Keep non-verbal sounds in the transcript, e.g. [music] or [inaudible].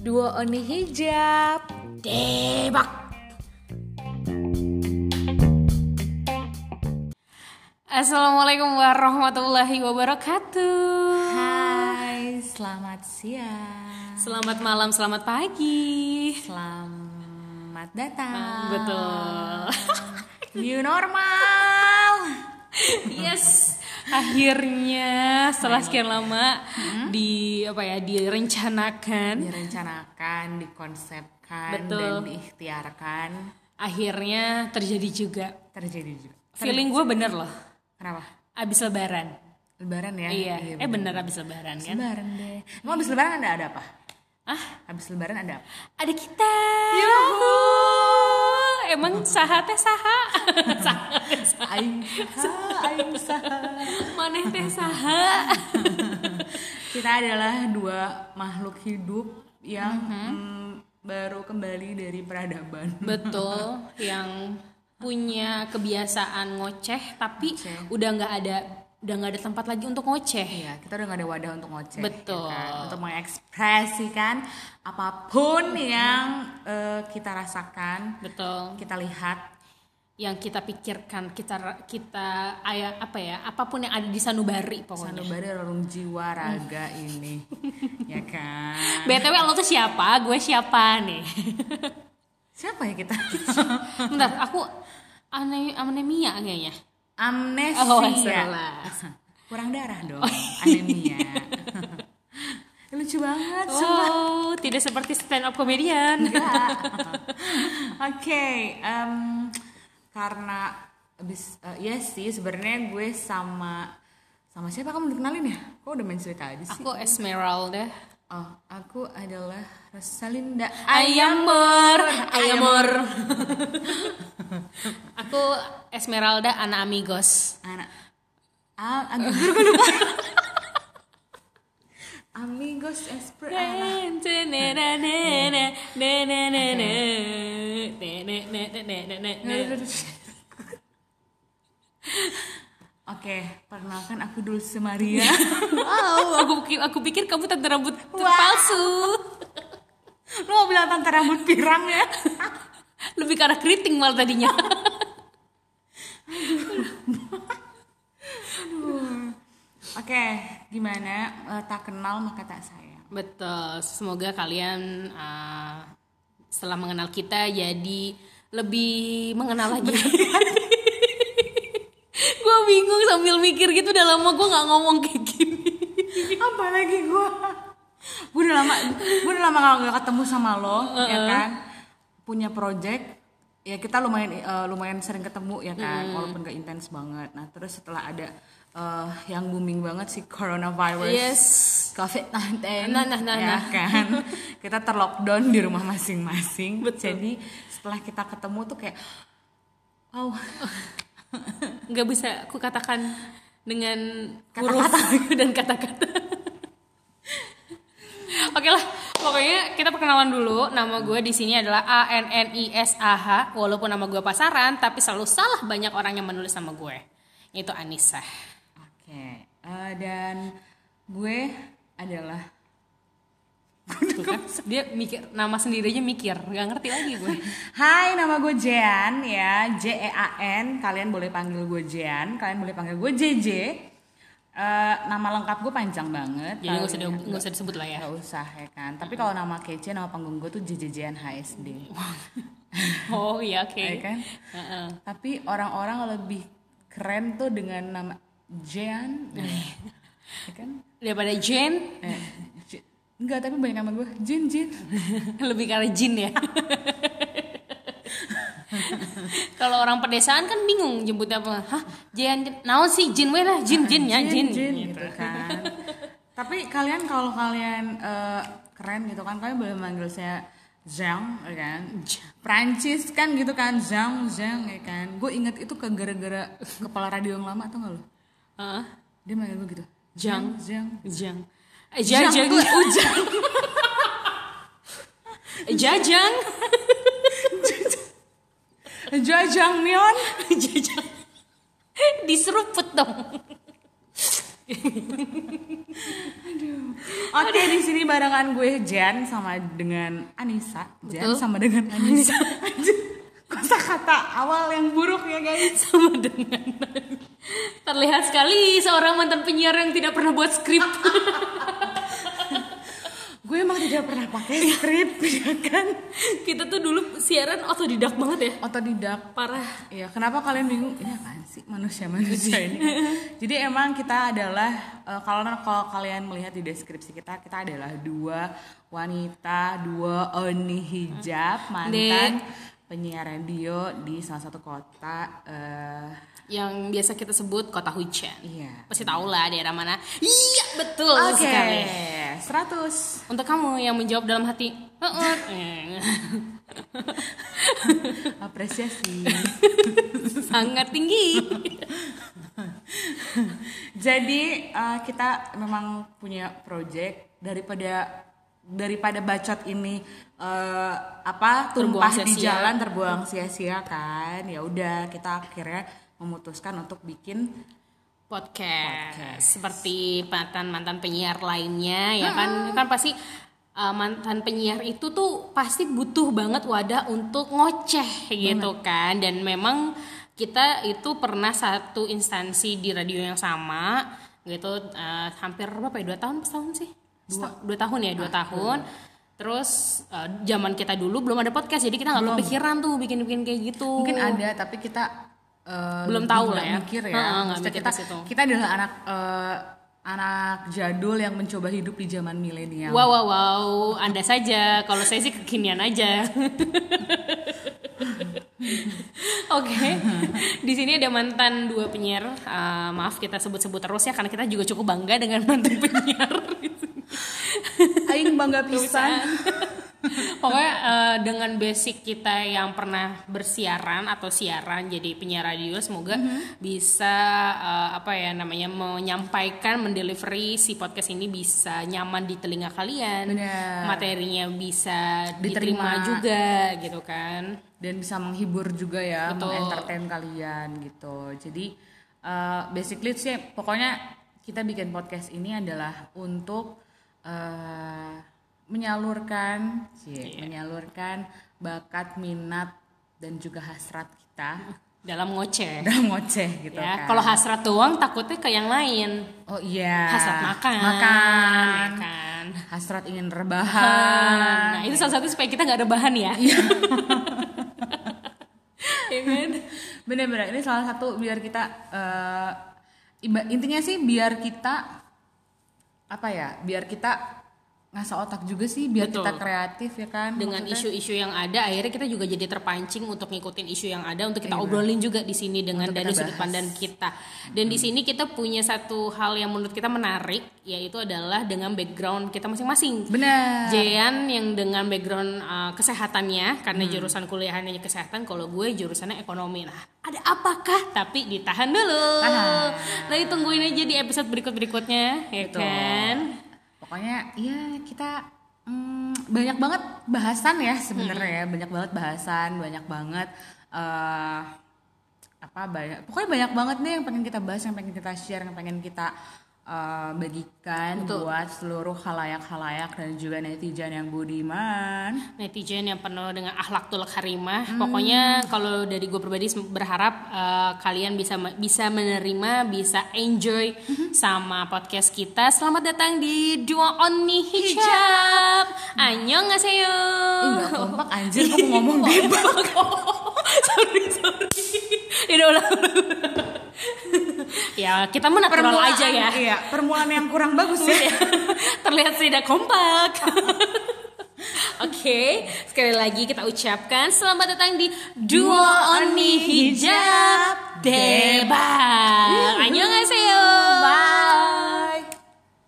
Dua Oni Hijab. Debak. Assalamualaikum warahmatullahi wabarakatuh. Hai, selamat siang. Selamat malam, selamat pagi. Selamat datang. Betul. New normal. Yes. Akhirnya setelah sekian lama di apa ya direncanakan, Direncanakan, dikonsepkan, Betul. dan diikhtiarkan. akhirnya terjadi juga. Terjadi juga. Feeling gue bener loh. Kenapa? Abis lebaran. Lebaran ya? Iya. Eh bener abis lebaran kan? Lebaran deh. Emang habis lebaran ada, ada apa? Ah, Habis lebaran ada apa? ada kita. Emang saha teh saha? [laughs] Saha teh saha. Aing saha, aing saha. Maneh teh saha? [laughs] Kita adalah dua makhluk hidup yang mm, baru kembali dari peradaban. Betul, [laughs] yang punya kebiasaan ngoceh tapi Ngoceh. udah nggak ada udah nggak ada tempat lagi untuk ngoceh. Iya, kita udah gak ada wadah untuk ngoceh. Betul. ya kan? Untuk mengekspresikan apa pun yang eh, kita rasakan, Betul. kita lihat. Yang kita pikirkan, kita kita aya apa ya, apa pun yang ada di sanubari pokoknya. Sanubari relung jiwa raga ini, [laughs] ya kan? BTW lo tuh siapa? Gue siapa nih? [laughs] Siapa ya kita? Bentar, aku ane anemia kayaknya. Amnesia. Oh, salah. [laughs] Kurang darah dong, anemia. [laughs] Lucu banget, sumpah. Oh, tidak seperti stand up comedian. [laughs] Oke, em, karena abis eh, ya sih sebenarnya gue sama sama siapa kamu udah kenalin ya? Kok udah main cerita aja sih? Aku Esmeralda. Oh, aku adalah Rosalinda Ayamor, Ayamor. Aku Esmeralda Ana Amigos. Anak. Ah, agak gue lupa. Amigos Espre. Oke, perkenalkan aku Dulce Maria. [laughs] Wow, aku pikir, aku pikir kamu tante rambut palsu. Lu mau bilang tante rambut pirang ya? Lebih arah keriting malah tadinya. Oke, gimana? Eh, tak kenal maka tak sayang. Betul. Semoga kalian uh, setelah mengenal kita jadi lebih mengenal lagi. Bingung sambil mikir gitu udah lama gue nggak ngomong kayak gini. Apalagi gue, gue udah lama, gue udah lama gak ketemu sama lo, ya kan? Punya project, ya kita lumayan eh, lumayan sering ketemu ya kan, walaupun gak intens banget. Nah terus setelah ada eh, yang booming banget si coronavirus, Yes. COVID-19, Nah, nah, nah, ya nah. kan? [laughs] kita terlockdown di rumah masing-masing. Jadi setelah kita ketemu tuh kayak, wow, nggak bisa aku katakan dengan huruf [laughs] dan kata-kata. Oke lah, pokoknya kita perkenalan dulu. Nama gue di sini adalah A N N I S A H. Walaupun nama gue pasaran, tapi selalu salah banyak orang yang menulis nama gue. Itu Anissa. Oke, eh, dan gue adalah Tuh kan, dia mikir nama sendiri aja mikir, nggak ngerti lagi gue. Hai, nama gue Jean ya, J E A N. Kalian boleh panggil gue Jean, kalian boleh panggil gue JJ. Eh, nama lengkap gue panjang banget. Jadi nggak usah di- nggak usah disebut lah ya. Nggak usah ya kan. Tapi kalau nama kece, nama panggung gue tuh JJ Jean HSD. [laughs] Oh iya oke. Ya kan? Heeh. Tapi orang-orang lebih keren tuh dengan nama Jean. ya [laughs] kan? Daripada Jen, Eh, enggak, tapi banyak nama gue Jin Jin. [laughs] lebih arah Jin ya. Kalau orang pedesaan kan bingung jemputnya apa? Hah, Jen. naon sih Jin we lah, Jin Jin ya Jin. Jin gitu kan. Tapi kalian kalau kalian eh, keren gitu kan, kalian boleh manggil saya Zhang, ya kan? Prancis kan gitu kan, Zhang, Zhang, ya kan? Gue inget itu ke gara-gara kepala radio yang lama atau gak lo? Heeh. Dia manggil gue gitu. Zhang. Eh, Zhang Jajang. tuh ujang. Jajang. Jajang Mion. Jajang. Diseruput dong. Oke, di sini barengan gue Jan sama dengan Anissa. Jan Betul. sama dengan Anissa. Kosa kata awal yang buruk ya guys. sama dengan terlihat sekali seorang mantan penyiar yang tidak pernah buat skrip Gue emang tidak pernah pakai skrip [laughs] ya kan. kita tuh dulu siaran otodidak banget ya Otodidak. parah Iya, kenapa kalian bingung? Ini apaan sih manusia-manusia [laughs] ini? Jadi emang kita adalah eh, kalau kalau kalian melihat di deskripsi kita, kita adalah dua wanita, dua oni hijab mantan penyiar radio di salah satu kota. eh, yang biasa kita sebut kota hujan iya. pasti tahu lah daerah mana iya betul Oke, sekali 100. untuk kamu yang menjawab dalam hati "Heeh." [laughs] Apresiasi. [laughs] sangat tinggi [laughs] Jadi eh, kita memang punya project daripada daripada bacot ini eh, apa tumpah Terbuang di jalan terbuang sia-sia kan? Ya udah kita akhirnya memutuskan untuk bikin podcast, seperti mantan mantan penyiar lainnya ya kan? Kan pasti uh, mantan penyiar itu tuh pasti butuh banget wadah untuk ngoceh gitu kan? Dan memang kita itu pernah satu instansi di radio yang sama gitu. Uh, hampir berapa ya? Dua tahun setahun sih dua, dua tahun ya dua tahun terus uh, zaman kita dulu belum ada podcast jadi kita nggak kepikiran tuh bikin bikin kayak gitu mungkin ada tapi kita eh, Belum tahu lah ya. mikir ya nggak Maksudnya mikir kita kita adalah anak eh, anak jadul yang mencoba hidup di zaman milenial Wow, wow, wow. Anda saja. Kalau saya sih kekinian aja. [laughs] Oke, di sini ada mantan dua penyiar. Eh, maaf kita sebut-sebut terus ya, karena kita juga cukup bangga dengan mantan penyiar. Aing bangga pisan [laughs] Pokoknya eh, dengan basic kita yang pernah bersiaran atau siaran jadi penyiar radio, semoga bisa eh, apa ya namanya menyampaikan, mendelivery si podcast ini bisa nyaman di telinga kalian, Benar. materinya bisa Diterima. diterima juga gitu kan. dan bisa menghibur juga ya, Betul. mengentertain kalian gitu. Jadi eh, basically sih pokoknya kita bikin podcast ini adalah untuk eh, menyalurkan, Iya. menyalurkan bakat, minat dan juga hasrat kita [laughs] Dalam ngoceh. dalam ngoceh gitu ya, kan. kalau hasrat doang takutnya ke yang lain. oh iya, Hasrat makan, makan, ya kan. hasrat ingin rebahan. Nah, itu salah satu supaya kita nggak rebahan ya. Iya. [laughs] Ya kan? Bener-bener ini salah satu biar kita eh, iba- intinya sih biar kita apa ya biar kita ngasah otak juga sih biar Betul. kita kreatif ya kan dengan isu-isu yang ada akhirnya kita juga jadi terpancing untuk ngikutin isu yang ada untuk kita Iya. obrolin juga di sini dengan Untuk dari sudut pandang kita dan di sini kita punya satu hal yang menurut kita menarik yaitu adalah dengan background kita masing-masing benar Jean yang dengan background uh, kesehatannya karena Hmm. jurusan kuliahannya kesehatan kalau gue jurusannya ekonomi nah ada apakah tapi ditahan dulu Tahan. nanti tungguin aja di episode berikut berikutnya ya Betul. kan pokoknya ya kita mm, banyak banget bahasan ya sebenarnya ya. Banyak banget bahasan banyak banget eh apa banyak pokoknya banyak banget nih yang pengen kita bahas yang pengen kita share yang pengen kita eh, bagikan Betul. buat seluruh halayak-halayak dan juga netizen yang budiman netizen yang penuh dengan akhlakul karimah. Hmm. Pokoknya kalau dari gue pribadi berharap uh, kalian bisa bisa menerima, bisa enjoy Hmm. sama podcast kita. Selamat datang di Dua Oni Hijab. Annyeonghaseyo. Ih gak kompak anjir kok mau ngomong [laughs] bebas sorry sorry. Udah ulang. Ya kita mau natural Permulaan- aja ya. Iya permulaan yang kurang bagus ya [laughs] Terlihat tidak kompak. [laughs] Oke, sekali lagi kita ucapkan selamat datang di Dua Oni Hijab Debat. Annyeonghaseyo.